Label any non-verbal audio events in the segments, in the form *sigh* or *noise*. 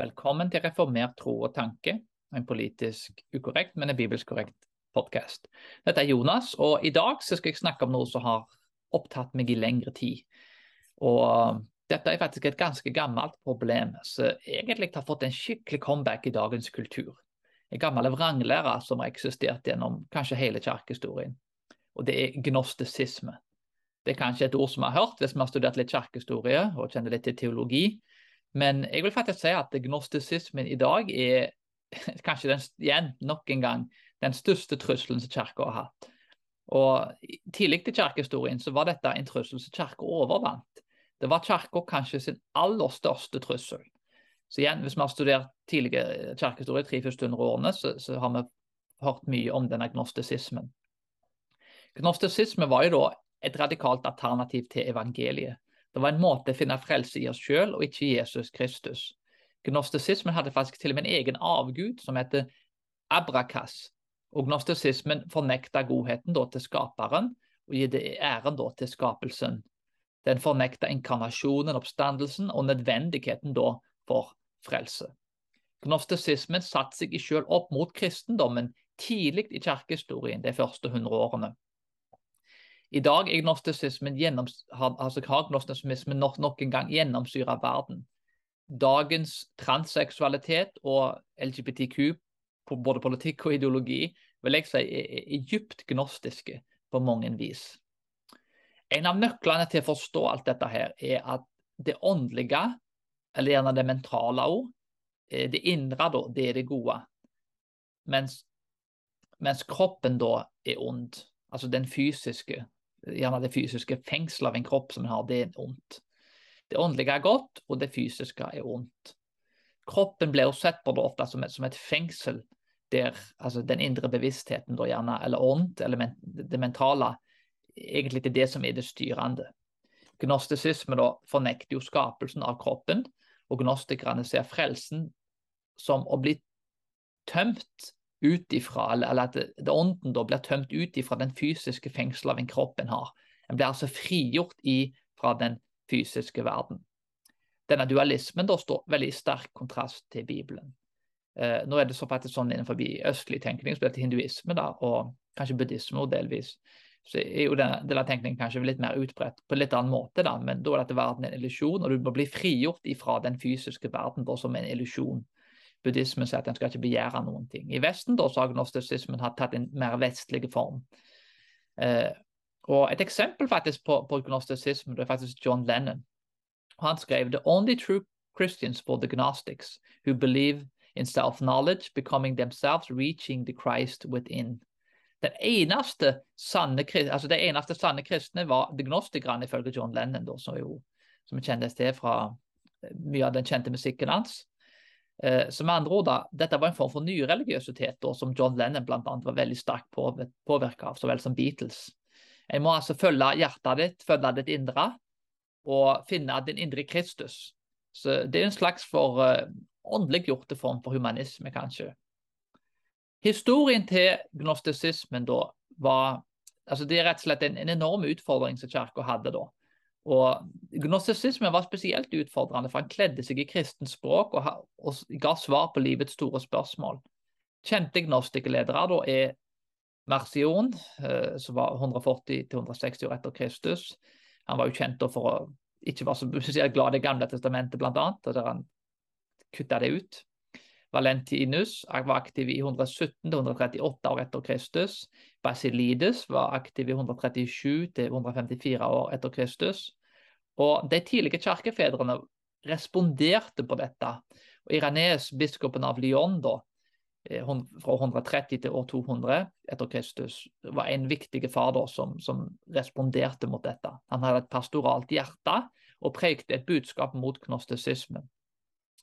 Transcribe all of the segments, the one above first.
Velkommen til Reformert tro og tanke, en politisk ukorrekt, men en bibelsk korrekt podkast. Dette er Jonas, og i dag skal jeg snakke om noe som har opptatt meg i lengre tid. Og dette er faktisk et ganske gammelt problem, som egentlig har fått en skikkelig comeback i dagens kultur. En gammel vranglære som har eksistert gjennom kanskje hele kirkehistorien. Og det er gnostisisme. Det er kanskje et ord som vi har hørt hvis vi har studert litt kirkehistorie og kjenner litt til teologi. Men jeg vil faktisk si at gnostisismen i dag er *laughs* kanskje den, igjen, nok en gang den største trusselen som kirka har hatt. Og Tidlig i kirkehistorien så var dette en trussel som kirka overvant. Det var kirka kanskje sin aller største trussel. Så igjen, Hvis vi har studert tidligere kirkehistorie, tre første hundre årene, så, så, har vi hørt mye om denne gnostisismen. Gnostisisme var jo da et radikalt alternativ til evangeliet. Det var en måte å finne frelse i oss sjøl, og ikke Jesus Kristus. Gnostisismen hadde faktisk til og med en egen avgud som heter Abrakas. Og gnostisismen fornekta godheten da, til skaperen og gitt æren da, til skapelsen. Den fornekta inkarnasjonen, oppstandelsen og nødvendigheten da, for frelse. Gnostisismen satte seg sjøl opp mot kristendommen tidlig i kirkehistorien de første hundre årene. I dag er gnostisismen har, altså har gnostisismen nok, nok en gang gjennomsyra verden. Dagens transseksualitet og LGBTQ, på både politikk og ideologi, vil jeg si er, er dypt gnostiske på mange vis. En av nøklene til å forstå alt dette her, er at det åndelige, eller gjerne det mentale òg, eh, det indre, da, det er det gode. Mens, mens kroppen da er ond, altså den fysiske, gjerne det fysiske fengselet av en kropp som en har, det er ondt. Det åndelige er godt, og det fysiske er ondt. Kroppen blir sett på det ofte som et, som et fengsel der altså den indre bevisstheten, da gjerne, eller ånd, eller men, det mentale, egentlig er det som er det styrende. Gnostisisme da fornekter jo skapelsen av kroppen, og gnostikerne ser frelsen som å bli tømt ut ifra, eller, at det, ånden da blir tømt ut ifra den fysiske fengselet av en kropp en har. En blir altså frigjort i, fra den fysiske verden. Denne dualismen da står veldig i sterk kontrast til Bibelen. Eh, nå er det så faktisk sånn innenfor østlig tenkning, det hinduisme da, og kanskje buddhisme og delvis. Så er jo denne, denne tenkningen kanskje litt mer utbredt på en litt annen måte, da, men da er dette verden en illusjon, og du må bli frigjort ifra den fysiske verden da, som en illusjon buddhismen sier at en skal ikke begjære noen ting. I Vesten da, så har gnostisismen tatt en mer vestlig form. Eh, og Et eksempel faktisk på, på gnostisismen det er faktisk John Lennon. Han skrev «The only true Christians for the Gnostics who believe in self-knowledge, becoming themselves, reaching the Christ within». Den eneste sanne, altså de eneste sanne kristne var gnostikerne, ifølge John Lennon, da, som, jo, som kjennes til fra mye av den kjente musikken hans. Eh, så med andre ord da, Dette var en form for nyreligiøsitet som John Lennon blant annet var veldig sterkt påvirka av, så vel som Beatles. En må altså følge hjertet ditt, følge ditt indre, og finne din indre Kristus. Så Det er en slags for uh, åndeliggjorte form for humanisme, kanskje. Historien til gnostisismen da var altså Det er rett og slett en, en enorm utfordring som kirka hadde da. Og Gnostisisme var spesielt utfordrende, for han kledde seg i kristent språk og, og, ga svar på livets store spørsmål. Kjente gnostikerledere da er Marcion, eh, som var 140-160 år etter Kristus. Han var jo kjent for å ikke være så *laughs* glad i gamle testamentet, blant annet, der han kutta det ut. Valentinus var aktiv i 117-138 år etter Kristus. Basilides var aktiv i 137-154 år etter Kristus. Og De tidlige kirkefedrene responderte på dette. Og Iranes, biskopen av Lyon, da, eh, fra 130 til år 200 etter Kristus, var en viktig da, som, som responderte mot dette. Han hadde et pastoralt hjerte og prekte et budskap mot gnostisismen.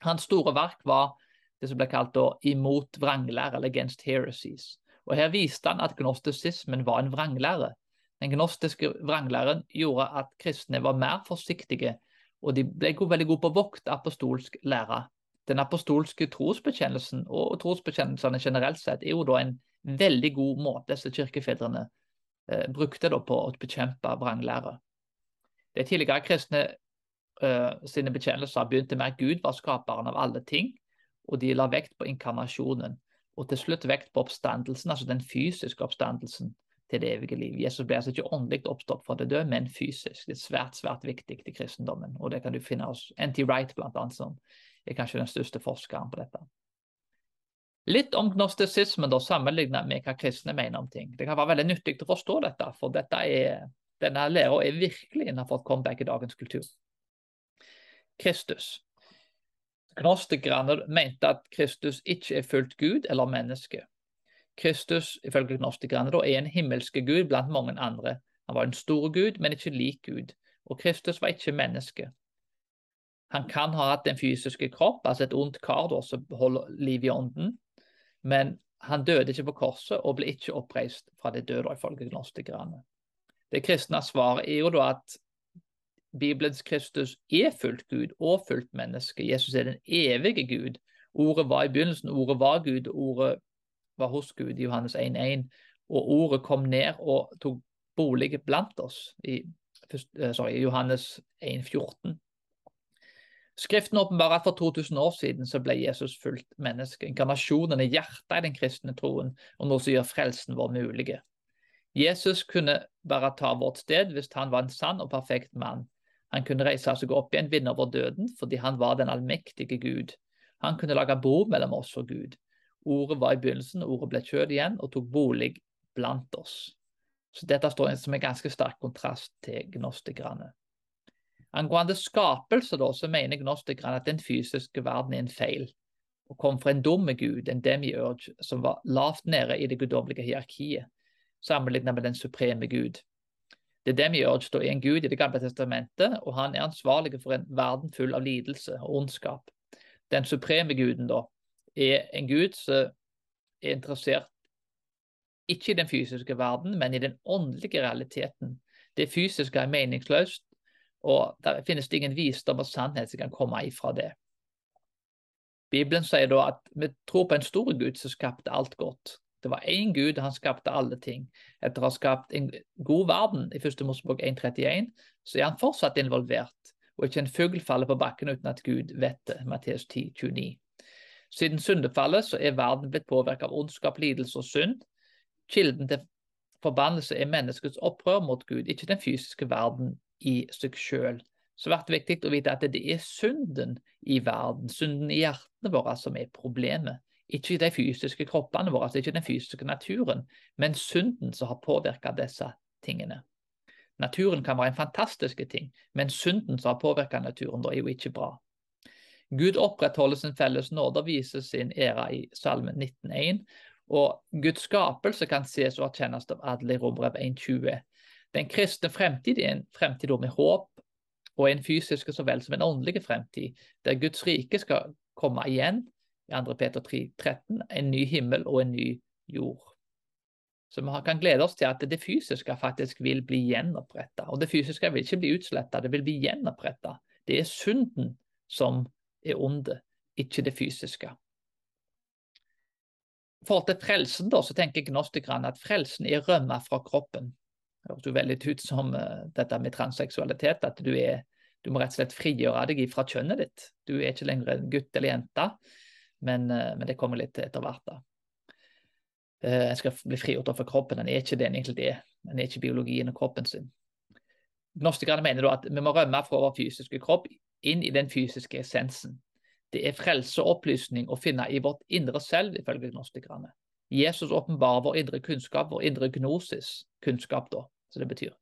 Hans store verk var det som ble kalt da, imot vranglære, eller against heresies. Og Her viste han at gnostisismen var en vranglære. Den gnostiske vranglæren gjorde at kristne var mer forsiktige, og de ble veldig gode på å vokte apostolsk lære. Den apostolske trosbekjennelsen og trosbekjennelsene generelt sett er jo da en veldig god måte disse kirkefedrene eh, brukte da på å bekjempe vranglære. De tidligere kristne eh, sine bekjennelser begynte med at Gud var skaperen av alle ting, og de la vekt på inkarnasjonen. Og til slutt vekt på oppstandelsen, altså den fysiske oppstandelsen til det evige liv. Jesus ble altså ikke åndelig oppstått fra det døde, men fysisk. Det er svært svært viktig i kristendommen. og Det kan du finne hos N.T. Wright, blant annet, som er kanskje den største forskeren på dette. Litt om gnostisismen da, sammenlignet med hva kristne mener om ting. Det kan være veldig nyttig å forstå dette, for dette er, denne læra er virkelig innenfor comeback i dagens kultur. Kristus. Gnostikerne mente at Kristus ikke er fullt Gud eller menneske. Kristus ifølge gnostikerne er en himmelske gud blant mange andre. Han var en stor gud, men ikke lik Gud. Og Kristus var ikke menneske. Han kan ha hatt en fysisk kropp, altså et ondt kar da, som holder liv i ånden, men han døde ikke på korset og ble ikke oppreist fra de døde, ifølge gnostikerne. Det kristne svaret er jo da at Bibelens Kristus er fullt Gud og fullt menneske. Jesus er den evige Gud. Ordet var i begynnelsen, ordet var Gud, ordet var hos Gud i Johannes 1,1. Og ordet kom ned og tok bolig blant oss i, eh, sorry, Johannes 1,14. Skriften åpenbarer at for 2000 år siden så ble Jesus fullt menneske. Inkarnasjonen er hjertet i den kristne troen, og noe som gjør frelsen vår mulig. Jesus kunne bare ta vårt sted hvis han var en sann og perfekt mann. Han kunne reise seg opp igjen, vinne over døden, fordi han var den allmektige Gud. Han kunne lage bro mellom oss og Gud. Ordet var i begynnelsen, ordet ble kjød igjen og tok bolig blant oss. Så Dette står som en ganske sterk kontrast til gnostikerne. Angående skapelse da, så mener gnostikerne at den fysiske verden er en feil, og kom fra en dumme gud, en demiurge, som var lavt nede i det guddommelige hierarkiet, sammenlignet med den supreme gud. Det er det vi gjør. Det står en gud i Det gamle testamentet, og han er ansvarlig for en verden full av lidelse og ondskap. Den supreme guden da er en gud som er interessert ikke i den fysiske verden, men i den åndelige realiteten. Det fysiske er meningsløst, og der finnes det ingen visdom og sannhet som kan komme ifra det. Bibelen sier da at vi tror på en stor Gud som skapte alt godt. Det var én Gud, han skapte alle ting. Etter å ha skapt en god verden i 1. Mosebok 1.31, så er han fortsatt involvert, og ikke en fugl faller på bakken uten at Gud vet det. Matteus 10, 29. Siden syndefallet så er verden blitt påvirket av ondskap, lidelse og synd. Kilden til forbannelse er menneskets opprør mot Gud, ikke den fysiske verden i seg selv. Så det er viktig å vite at det er synden i verden, synden i hjertene våre, som er problemet. Ikke de fysiske kroppene våre, altså ikke den fysiske naturen, men synden som har påvirka disse tingene. Naturen kan være en fantastisk ting, men synden som har påvirka naturen, da er jo ikke bra. Gud opprettholder sin felles nåde og viser sin ære i Salmen 19,1. Og Guds skapelse kan ses og erkjennes av alle i Rombrev 1,20. Den kristne fremtid er en fremtid med håp, og en fysisk så vel som en åndelig fremtid, der Guds rike skal komme igjen i 2. Peter 3, 13, en ny himmel og en ny jord. Så vi kan glede oss til at det fysiske faktisk vil bli gjenoppretta. Og det fysiske vil ikke bli utsletta, det vil bli gjenoppretta. Det er synden som er onde, ikke det fysiske. I forhold til frelsen da, så tenker gnostikerne at frelsen er rømme fra kroppen. Det høres jo veldig ut som uh, dette med transseksualitet, at du, er, du må rett og slett frigjøre deg fra kjønnet ditt. Du er ikke lenger en gutt eller jente. Men, eh, men, det kommer litt etter hvert. da. En eh, skal bli frigjort fra kroppen. Den er ikke det den egentlig er. Den er ikke biologien og kroppen sin. Gnostikerne mener da at vi må rømme fra vår fysiske kropp inn i den fysiske essensen. Det er frelse og opplysning å finne i vårt indre selv, ifølge gnostikerne. Jesus åpenbarer vår indre kunnskap, vår indre gnosis, kunnskap da, som det betyr,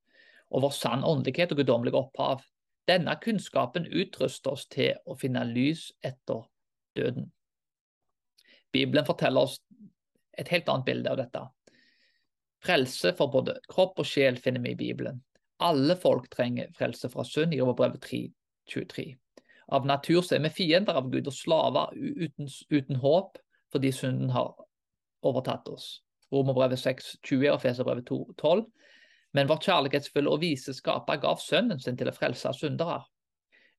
og vår sann åndelighet og guddommelige opphav. Denne kunnskapen utruster oss til å finne lys etter døden. Bibelen forteller oss et helt annet bilde av dette. Frelse for både kropp og sjel finner vi i Bibelen. Alle folk trenger frelse fra synd i Romerbrevet 3.23. Av natur så er vi fiender av Gud og slaver uten, uten håp fordi synden har overtatt oss. Romerbrevet 6.20 og Feserbrevet 2.12. Men vår kjærlighetsfulle og vise skaper gav sønnen sin til å frelse syndere.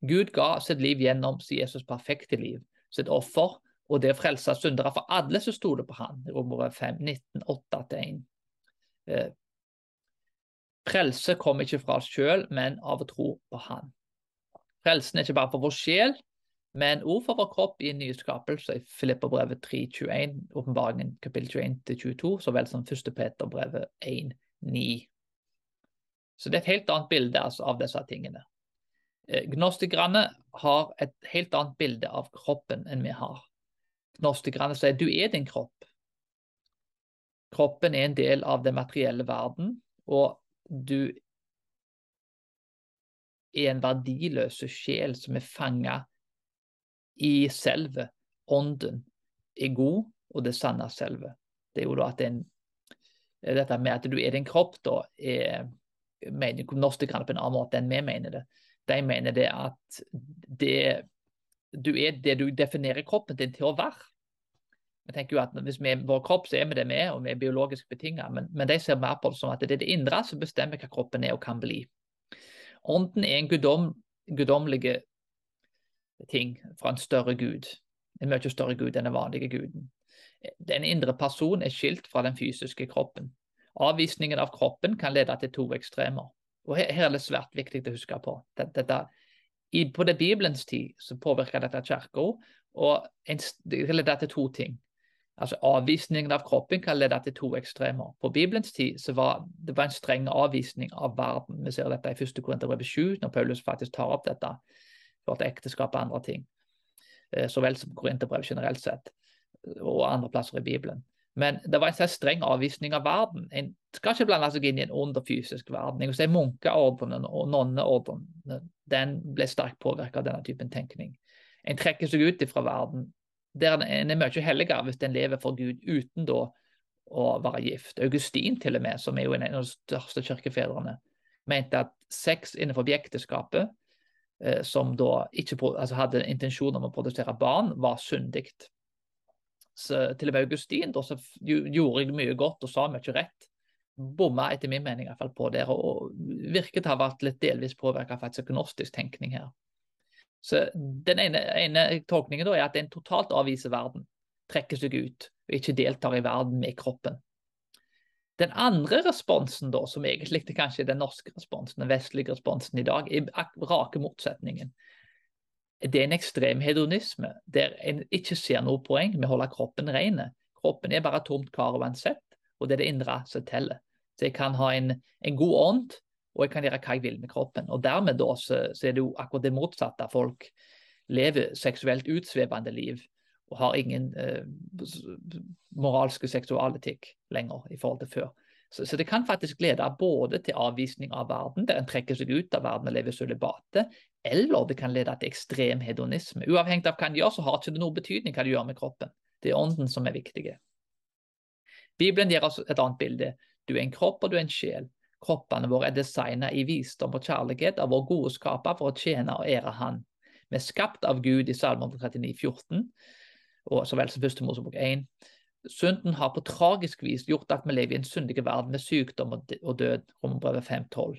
Gud ga sitt liv gjennom Jesus perfekte liv, sitt offer og det å frelse syndere for alle som stoler på han. Romere 5, 19, 8-1. Eh, frelse kommer ikke fra oss sjøl, men av å tro på han. Frelsen er ikke bare for vår sjel, Men ord for vår kropp i en nyskapelse i Filipperbrevet 3.21, åpenbaringen kapittel 21-22, så vel som 1. Peterbrevet 1.9. Så det er et helt annet bilde altså, av disse tingene. Eh, gnostikerne har et helt annet bilde av kroppen enn vi har. Gnostikerne sier du er din kropp. Kroppen er en del av den materielle verden, og du er en verdiløs sjel som er fanga i selve. Ånden er god, og det sanne selve. Det er jo da at en, dette med at du er din kropp, da, er mener gnostikerne på en annen måte enn vi mener det. De mener det at det, du er det du definerer kroppen din til å være. Jeg tenker jo at Hvis vi er vår kropp, så er vi det vi er, og vi er biologisk betinget. Men, men, de ser mer på det som at det er det indre som bestemmer hva kroppen er og kan bli. Ånden er en gudom, guddommelig ting fra en større gud. En mye større gud enn den vanlige guden. Den indre personen er skilt fra den fysiske kroppen. Avvisningen av kroppen kan lede til to ekstremer. Og Her, her er det svært viktig å huske på. Dette, i, på det Bibelens tid så påvirka dette kirka, og en, det kan til to ting. Altså Avvisningen av kroppen kan lede til to ekstremer. På Bibelens tid så var det var en streng avvisning av verden. Vi ser dette i 1. Korinterbrev 7, når Paulus faktisk tar opp dette for ekteskap og andre ting. Eh, så vel som Korinterbrev generelt sett, og andre plasser i Bibelen. Men det var en sånn streng avvisning av verden. En skal ikke blande seg inn i en ond og fysisk verden. Jeg vil si Munkeordenen og nonneordenen den ble sterkt påvirket av denne typen tenkning. En trekker seg ut fra verden. Der en er mye helligere hvis en lever for Gud uten da å være gift. Augustin til og med, som er jo en av de største kirkefedrene, mente at sex innenfor ekteskapet, eh, som da ikke altså hadde intensjon om å produsere barn, var syndig til Augustin da, så gjorde jeg mye godt og sa mye rett. Bomma etter min mening i hvert fall på der, og virket å ha vært litt delvis påvirka av gnostisk tenkning her. Så Den ene, ene tolkningen da er at en totalt avviser verden, trekker seg ut og ikke deltar i verden med kroppen. Den andre responsen, da, som egentlig kanskje er den norske responsen, den vestlige responsen i dag, er rake motsetningen det er en ekstrem hedonisme der en ikke ser noe poeng med å holde kroppen ren. Kroppen er bare tomt kar uansett, og det er det indre som teller. Så jeg kan ha en, en, god ånd, og jeg kan gjøre hva jeg vil med kroppen. Og Dermed da, så, så er det jo akkurat det motsatte. Folk lever seksuelt utsvevende liv og har ingen eh, moralske seksualetikk lenger i forhold til før. Så, så, det kan faktisk lede både til avvisning av verden, der en trekker seg ut av verden og lever sølibatet, eller det kan lede til ekstrem hedonisme. Uavhengig av hva en gjør, så har det ikke noe betydning hva du gjør med kroppen. Det er ånden som er viktig. Bibelen gir oss et annet bilde. Du er en kropp, og du er en sjel. Kroppene våre er designet i visdom og kjærlighet av vår gode skaper for å tjene og ære Han. Vi er skapt av Gud i Salme 39, 14, og så vel som 1. Mosebok 1. Synden har på tragisk vis gjort at vi lever i en syndig verden med sykdom og død. Romerbrevet 5.12.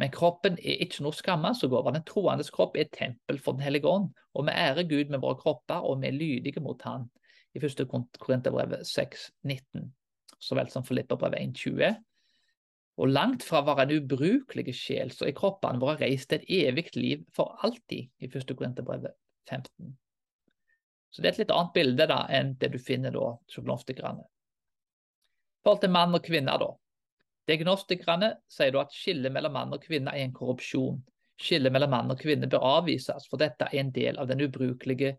Men kroppen er ikke noe skammes over. Den troendes kropp er et tempel for Den hellige ånd. Og vi ærer Gud med våre kropper, og vi er lydige mot Han. I 1. Korinterbrev 6.19, så vel som Filippabrev 1.20. Og langt fra å være en ubrukelig sjel, så er kroppene våre reist et evig liv for alltid, i 1. Korinterbrev 15. Så det er et litt annet bilde da, enn det du finner da hos gnostikerne. I forhold til mann og kvinne, da. Diagnostikerne sier da at skillet mellom mann og kvinne er en korrupsjon. Skillet mellom mann og kvinne bør avvises, for dette er en del av den ubrukelige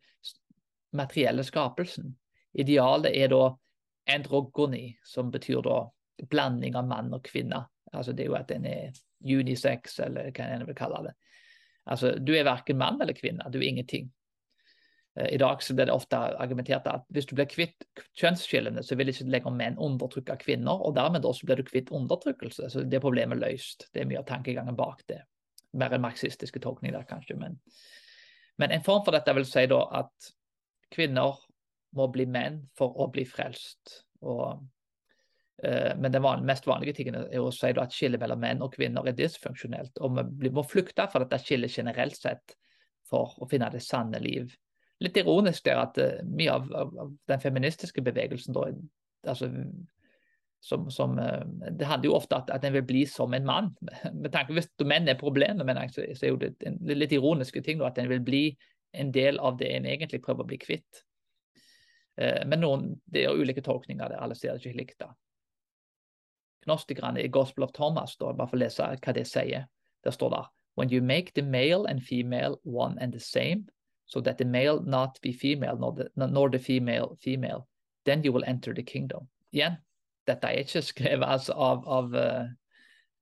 materielle skapelsen. Idealet er da androgoni, som betyr da blanding av mann og kvinne. Altså Det er jo at en er unisex, eller hva en vil kalle det. Altså, Du er verken mann eller kvinne, du er ingenting. Eh, I dag så blir det ofte argumentert at hvis du blir kvitt kjønnsskillene, så vil ikke lenger menn undertrykke kvinner, og dermed også blir du kvitt undertrykkelse. Så det problemet er løst. Det er mye av tankegangen bak det. Mer enn marxistiske tolkninger, kanskje. Men, men, en form for dette vil si da at kvinner må bli menn for å bli frelst. Og, uh, men den van mest vanlige tingen er å si at skillet mellom menn og kvinner er dysfunksjonelt. Og vi må flykte fra dette skillet generelt sett for å finne det sanne liv litt ironisk der at uh, mye av, av, av, den feministiske bevegelsen da, altså, som, som, uh, Det handler jo ofte om at, at en vil bli som en mann. *laughs* Med tanke Hvis menn er problemet, men så, så, er jo det en litt ironiske ting da, at en vil bli en del av det en egentlig prøver å bli kvitt. Uh, men noen, det er ulike tolkninger av. Alle ser det ikke likt. da. Gnostikerne i Gospel of Thomas, da, bare for å lese hva det sier. Der står det When you make the male and female one and the same, so that the male not be female, nor the, nor the female female, then you will enter the kingdom. Igjen, dette er ikke skrevet altså, av, av uh,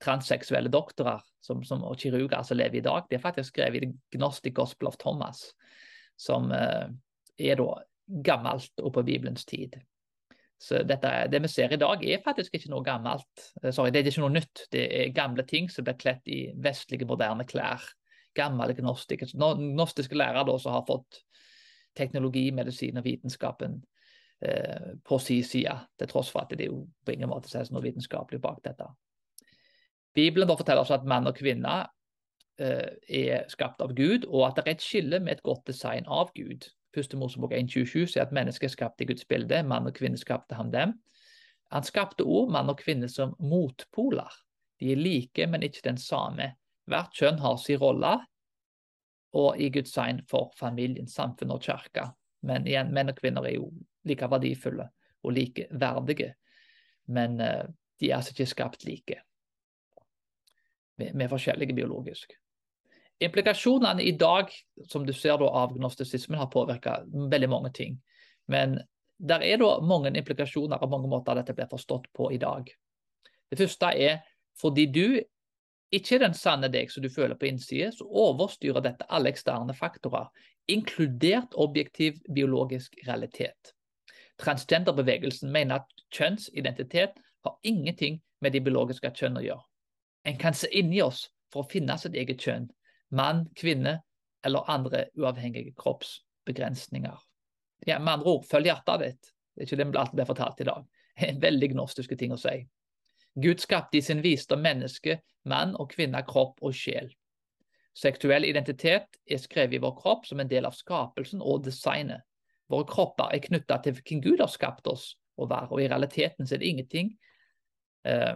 transseksuelle doktorer som, som, og kirurger som lever i dag. Det er faktisk skrevet i The Gnostic Gospel of Thomas, som uh, er da gammelt og på Bibelens tid. Så dette, Det vi ser i dag, er faktisk ikke noe gammelt. Eh, sorry, det er ikke noe nytt. Det er gamle ting som blir kledd i vestlige, moderne klær. Gamle gnostiske, gnostiske lærere da, som har fått teknologi, medisin og vitenskapen eh, på sin side, til tross for at det jo på ingen måte ses noe vitenskapelig bak dette. Bibelen da forteller oss at mann og kvinne eh, er skapt av Gud, og at det er et skille med et godt design av Gud. Første Mosebok 1.27 sier at mennesket skapt i Guds bilde, mann og kvinne skapte ham dem. Han skapte òg mann og kvinne som motpoler. De er like, men ikke den samme. Hvert kjønn har sin rolle, og i Guds tegn for familien, samfunnet og kirka. Men igjen, menn og kvinner er jo like verdifulle og like verdige. Men uh, de er altså ikke skapt like. Vi er forskjellige biologisk. Implikasjonene i dag som du ser da, av gnostisismen har påvirka veldig mange ting. Men der er da mange implikasjoner og mange måter dette blir forstått på i dag. Det første er fordi du ikke er den sanne deg som du føler på innsiden, så overstyrer dette alle eksterne faktorer, inkludert objektiv biologisk realitet. Transgenderbevegelsen mener at kjønnsidentitet har ingenting med de biologiske kjønn å gjøre. En kan se inni oss for å finne sitt eget kjønn, mann, kvinne eller andre uavhengige kroppsbegrensninger. Ja, med andre ord, følg hjertet ditt. Det er ikke det vi alltid blir fortalt i dag. En *laughs* veldig gnostiske ting å si. Gud skapte i sin visdom menneske, mann og kvinne, kropp og sjel. Seksuell identitet er skrevet i vår kropp som en del av skapelsen og designet. Våre kropper er knytta til hvem Gud har skapt oss å være, og i realiteten er det ingenting eh,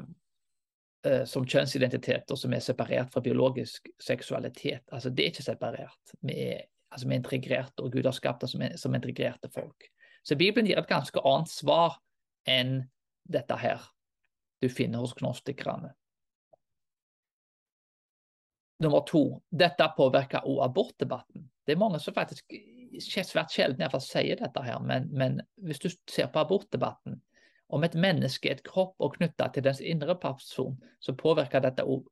Eh, som kjønnsidentitet og som er separert fra biologisk seksualitet. Altså, det er ikke separert. Vi er, altså, vi er integrerte, og Gud har skapt oss som, som integrerte folk. Så Bibelen gir et ganske annet svar enn dette her du finner hos gnostikerne. Nummer to, dette påvirker også abortdebatten. Det er mange som faktisk svært sjelden sier dette her, men, men hvis du ser på abortdebatten, om et menneske et kropp og knytta til dens indre person, så påvirker dette òg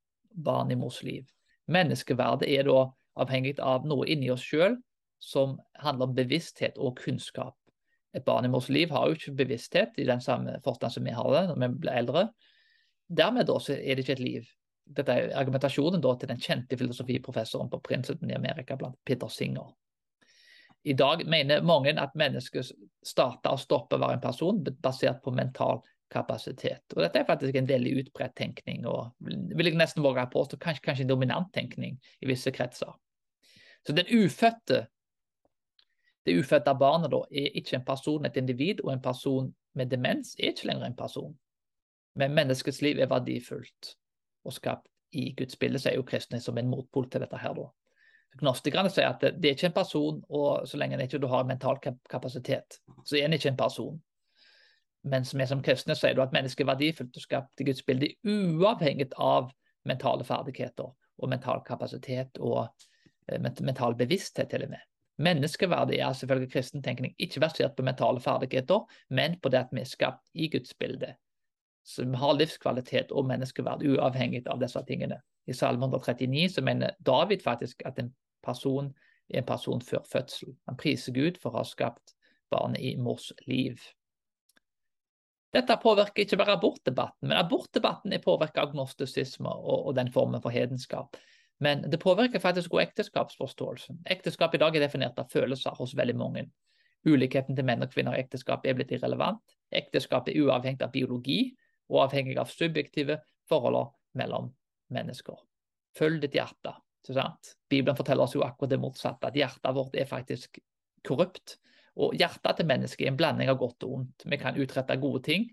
barn i mors liv. Menneskeverdet er da avhengig av noe inni oss sjøl som handler om bevissthet og kunnskap. Et barn i mors liv har jo ikke bevissthet i den samme forstand som vi har det når vi blir eldre. Dermed da, er det ikke et liv. Dette er argumentasjonen da, til den kjente filosofiprofessoren på Princeton i Amerika, blant Peter Singer. I dag mener mange at mennesket starter og stopper være en person basert på mental kapasitet. Og Dette er faktisk en veldig utbredt tenkning, og vil jeg nesten våge å påstå kanskje, kanskje en dominant tenkning i visse kretser. Så den ufødte, det ufødte barnet da, er ikke en person, et individ, og en person med demens er ikke lenger en person. Men menneskets liv er verdifullt og skapt i Guds bilde, sier jo kristne som en motpol til dette her. da. Gnostikerne sier at det, det er ikke en person, og så lenge ikke du har mental kapasitet, så er en ikke en person. Mens vi som kristne sier du at mennesket er verdifullt og skapt i Guds bilde uavhengig av mentale ferdigheter og mental kapasitet og eh, mental bevissthet til og med. Menneskeverdet er selvfølgelig kristen tenkning ikke basert på mentale ferdigheter, men på det at vi er skapt i Guds bilde. Så vi har livskvalitet og menneskeverd uavhengig av disse tingene. I Salme 139 så mener David faktisk at en person er en person før fødsel. Han priser Gud for å ha skapt barnet i mors liv. Dette påvirker ikke bare abortdebatten, men abortdebatten er påvirket av gnostisisme og, og, den formen for hedenskap. Men det påvirker faktisk også ekteskapsforståelsen. Ekteskap i dag er definert av følelser hos veldig mange. Ulikheten til menn og kvinner i ekteskap er blitt irrelevant. Ekteskap er uavhengig av biologi og avhengig av subjektive forhold mellom mennesker. Følg ditt hjerte. Bibelen forteller oss jo akkurat det motsatte, at hjertet vårt er faktisk korrupt. Og hjertet til mennesket er en blanding av godt og ondt. Vi kan utrette gode ting.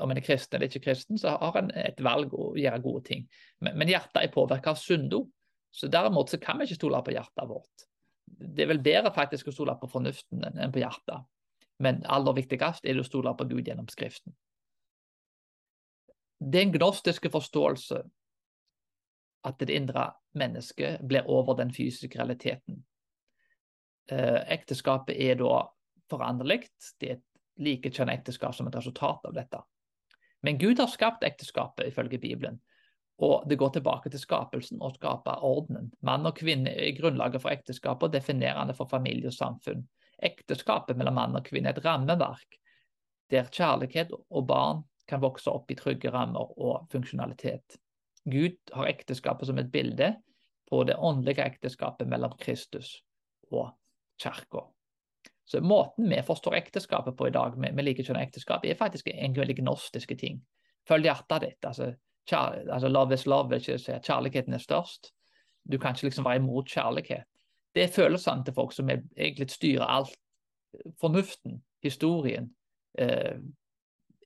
Om en er kristen eller ikke kristen, så har en et valg å gjøre gode ting. Men, men hjertet er påvirket av syndo. Så derimot så kan vi ikke stole på hjertet vårt. det er vel bedre faktisk å stole på fornuften enn på hjertet. Men aller viktigst er det å stole på Gud gjennom Skriften. Den gnostiske forståelse at det indre mennesket blir over den fysiske realiteten. Eh, ekteskapet er da foranderlig. Det er et likekjønnet ekteskap som et resultat av dette. Men Gud har skapt ekteskapet, ifølge Bibelen. Og det går tilbake til skapelsen og skaper ordenen. Mann og kvinne er grunnlaget for ekteskapet og definerende for familie og samfunn. Ekteskapet mellom mann og kvinne er et rammeverk der kjærlighet og barn kan vokse opp i trygge rammer og funksjonalitet. Gud har ekteskapet som et bilde på det åndelige ekteskapet mellom Kristus og kirka. Så måten vi forstår ekteskapet på i dag, med, med likekjønnet ekteskap, er faktisk en veldig gnostiske ting. Følg hjertet ditt. altså, kjær, altså Love is love, ikke si at kjærligheten er størst. Du kan ikke liksom være imot kjærlighet. Det er følelsene til folk som egentlig styrer alt. Fornuften, historien. Eh,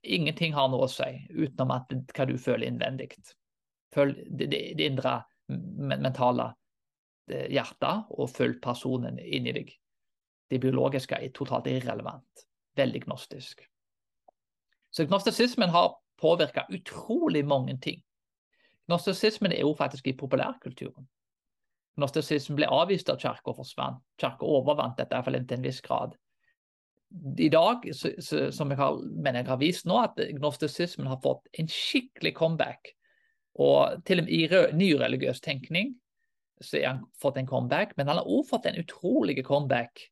ingenting har noe å si utenom at, hva du føler innvendig. Følg det, det, det indre mentale eh, hjertet, og følg personen inni deg det biologiske er totalt irrelevant. Veldig gnostisk. Så gnostisismen har påvirka utrolig mange ting. Gnostisismen er jo faktisk i populærkulturen. Gnostisismen ble avvist av kirka og forsvant. Kirka overvant dette iallfall til en viss grad. I dag, så, så, som jeg har, mener jeg har vist nå, at gnostisismen har fått en skikkelig comeback. Og til og med i nyreligiøs tenkning så har han fått en comeback, men han har også fått en utrolig comeback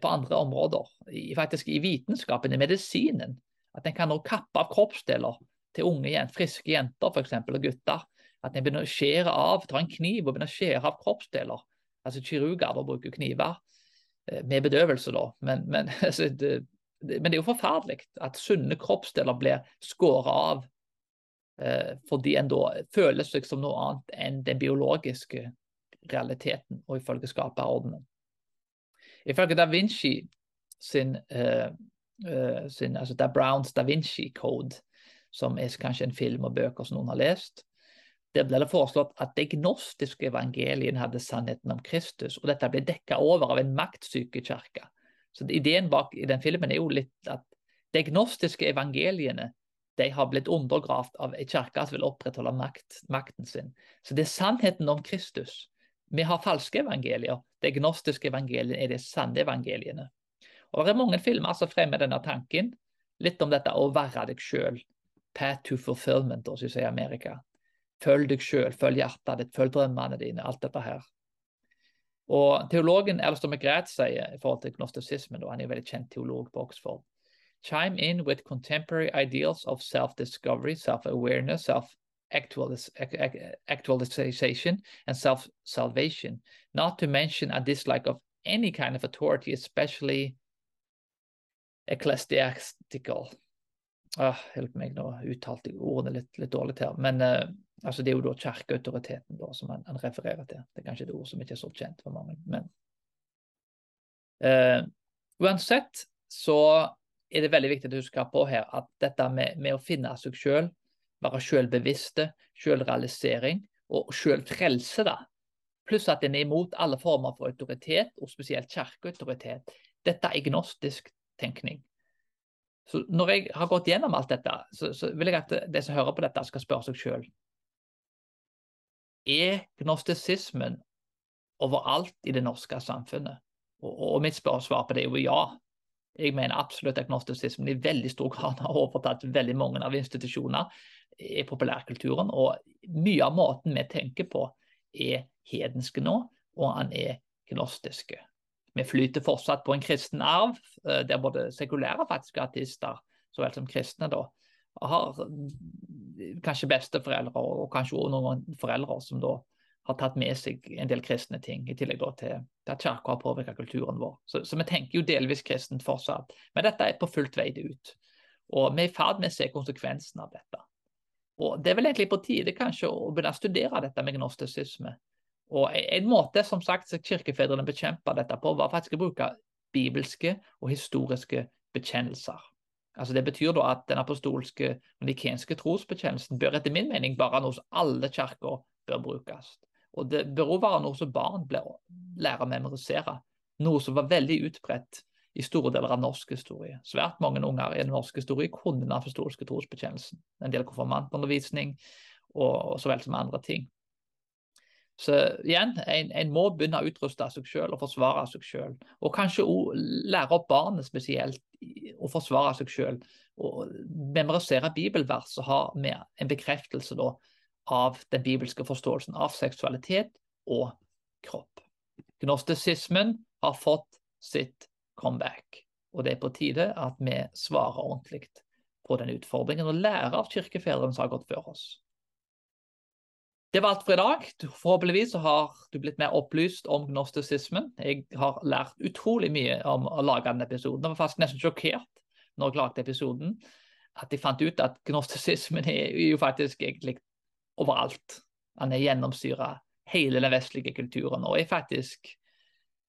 på andre områder, faktisk i vitenskapen, i medisinen. At en kan nå kappe av kroppsdeler til unge, friske jenter for eksempel, og gutter. At en begynner å skjære av, ta en kniv og begynner å skjære av kroppsdeler. Altså Kirurger bruker kniver eh, med bedøvelse, da. Men, men, *laughs* altså, det, det, men det, er jo forferdelig at sunne kroppsdeler blir skåret av eh, fordi en da føler seg som noe annet enn den biologiske realiteten og ifølge skaperordenen. Ifølge Da Vinci sin, uh, uh, sin altså Da Browns Da Vinci Code, som er kanskje en film og bøker som noen har lest, der ble det foreslått at de gnostiske evangeliene hadde sannheten om Kristus, og dette ble dekka over av en maktsyke kirke. Så Ideen bak i den filmen er jo litt at de gnostiske evangeliene de har blitt undergravd av en kirke som vil opprettholde makt, makten sin. Så det er sannheten om Kristus vi har falske evangelier. Det gnostiske evangeliet er de sanne evangeliene. Og Det er mange filmer som fremmer denne tanken. Litt om dette å være deg sjøl. Path to fulfillment, som sier Amerika. Følg deg sjøl, følg hjertet ditt, følg drømmene dine. Alt dette her. Og Teologen Alistair McGrath sier i forhold til gnostisismen, han er en veldig kjent teolog på Oxford Chime in with contemporary ideals of self-discovery, self-awareness, self actualization and self salvation, not to mention a dislike of any kind of authority, especially ecclesiastical. Ah, hjelp meg, nå uttalte jeg ordene litt, litt dårlig her. Men uh, altså, det er jo da kirkeautoriteten som han, han, refererer til. Det er kanskje et ord som ikke er så kjent for mange. Men uh, uansett så er det veldig viktig å huske på her at dette med, med å finne seg sjøl være selvbevisste, selvrealisering og selvfrelse. da. Pluss at en er imot alle former for autoritet, og spesielt kirkeautoritet. Dette er gnostisk tenkning. Så Når jeg har gått gjennom alt dette, så, så vil jeg at de som hører på dette, skal spørre seg sjøl Er gnostisismen overalt i det norske samfunnet? Og, og mitt svar på det er jo ja. Jeg mener absolutt at gnostisismen i veldig stor grad har overtatt veldig mange av institusjoner i populærkulturen. Og mye av måten vi tenker på, er hedenske nå, og han er gnostiske. Vi flyter fortsatt på en kristen arv, eh, der både sekulære faktiske artister så vel som kristne da, har kanskje besteforeldre og kanskje også noen foreldre som da har tatt med seg en del kristne ting, i tillegg til, at kirka har påvirket kulturen vår. Så, så, vi tenker jo delvis kristent fortsatt. Men dette er på fullt vei ut. Og vi er i ferd med å se konsekvensen av dette. Og Det er vel egentlig på tide kanskje å begynne å studere dette med gnostisisme. Og En måte som sagt kirkefedrene bekjempa dette på, var faktisk å bruke bibelske og historiske bekjennelser. Altså Det betyr da at den apostolske og nikenske trosbekjennelsen bør etter min mening bare noe som alle kirker bør brukes. Og det bør være noe som barn lærer å memorisere. Noe som var veldig utbredt i store deler av norsk historie. Svært mange unger i norsk historie kunne den apostolske trosbekjennelsen. En del konfirmantundervisning og, og så vel som andre ting. Så igjen, en, en må begynne å utruste seg selv og forsvare seg selv. Og kanskje òg lære opp barnet spesielt å forsvare seg selv. Og memorisere bibelvers og ha med en bekreftelse da, av den bibelske forståelsen av seksualitet og kropp. Gnostisismen har fått sitt comeback, og det er på tide at vi svarer ordentlig på den utfordringen og lærer av kirkefedrene som har gått før oss. Det var alt for i dag. Forhåpentligvis har du blitt mer opplyst om gnostisismen. Jeg har lært utrolig mye om å lage denne episoden. Jeg var faktisk nesten sjokkert når jeg lagde episoden, at jeg fant ut at gnostisismen er jo faktisk egentlig overalt. Han er gjennomsyra hele den vestlige kulturen og er faktisk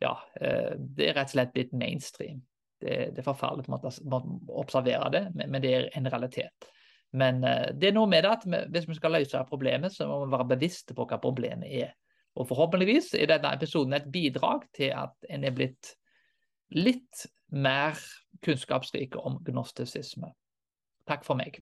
ja, eh, det er rett og slett blitt mainstream. Det, det er forferdelig å observere det, men det er en realitet. Men uh, det er noe med det at vi, hvis vi skal løse problemet, så må vi være bevisste på hva problemet er. Og forhåpentligvis er denne episoden et bidrag til at en er blitt litt mer kunnskapsrike om gnostisisme. Takk for meg.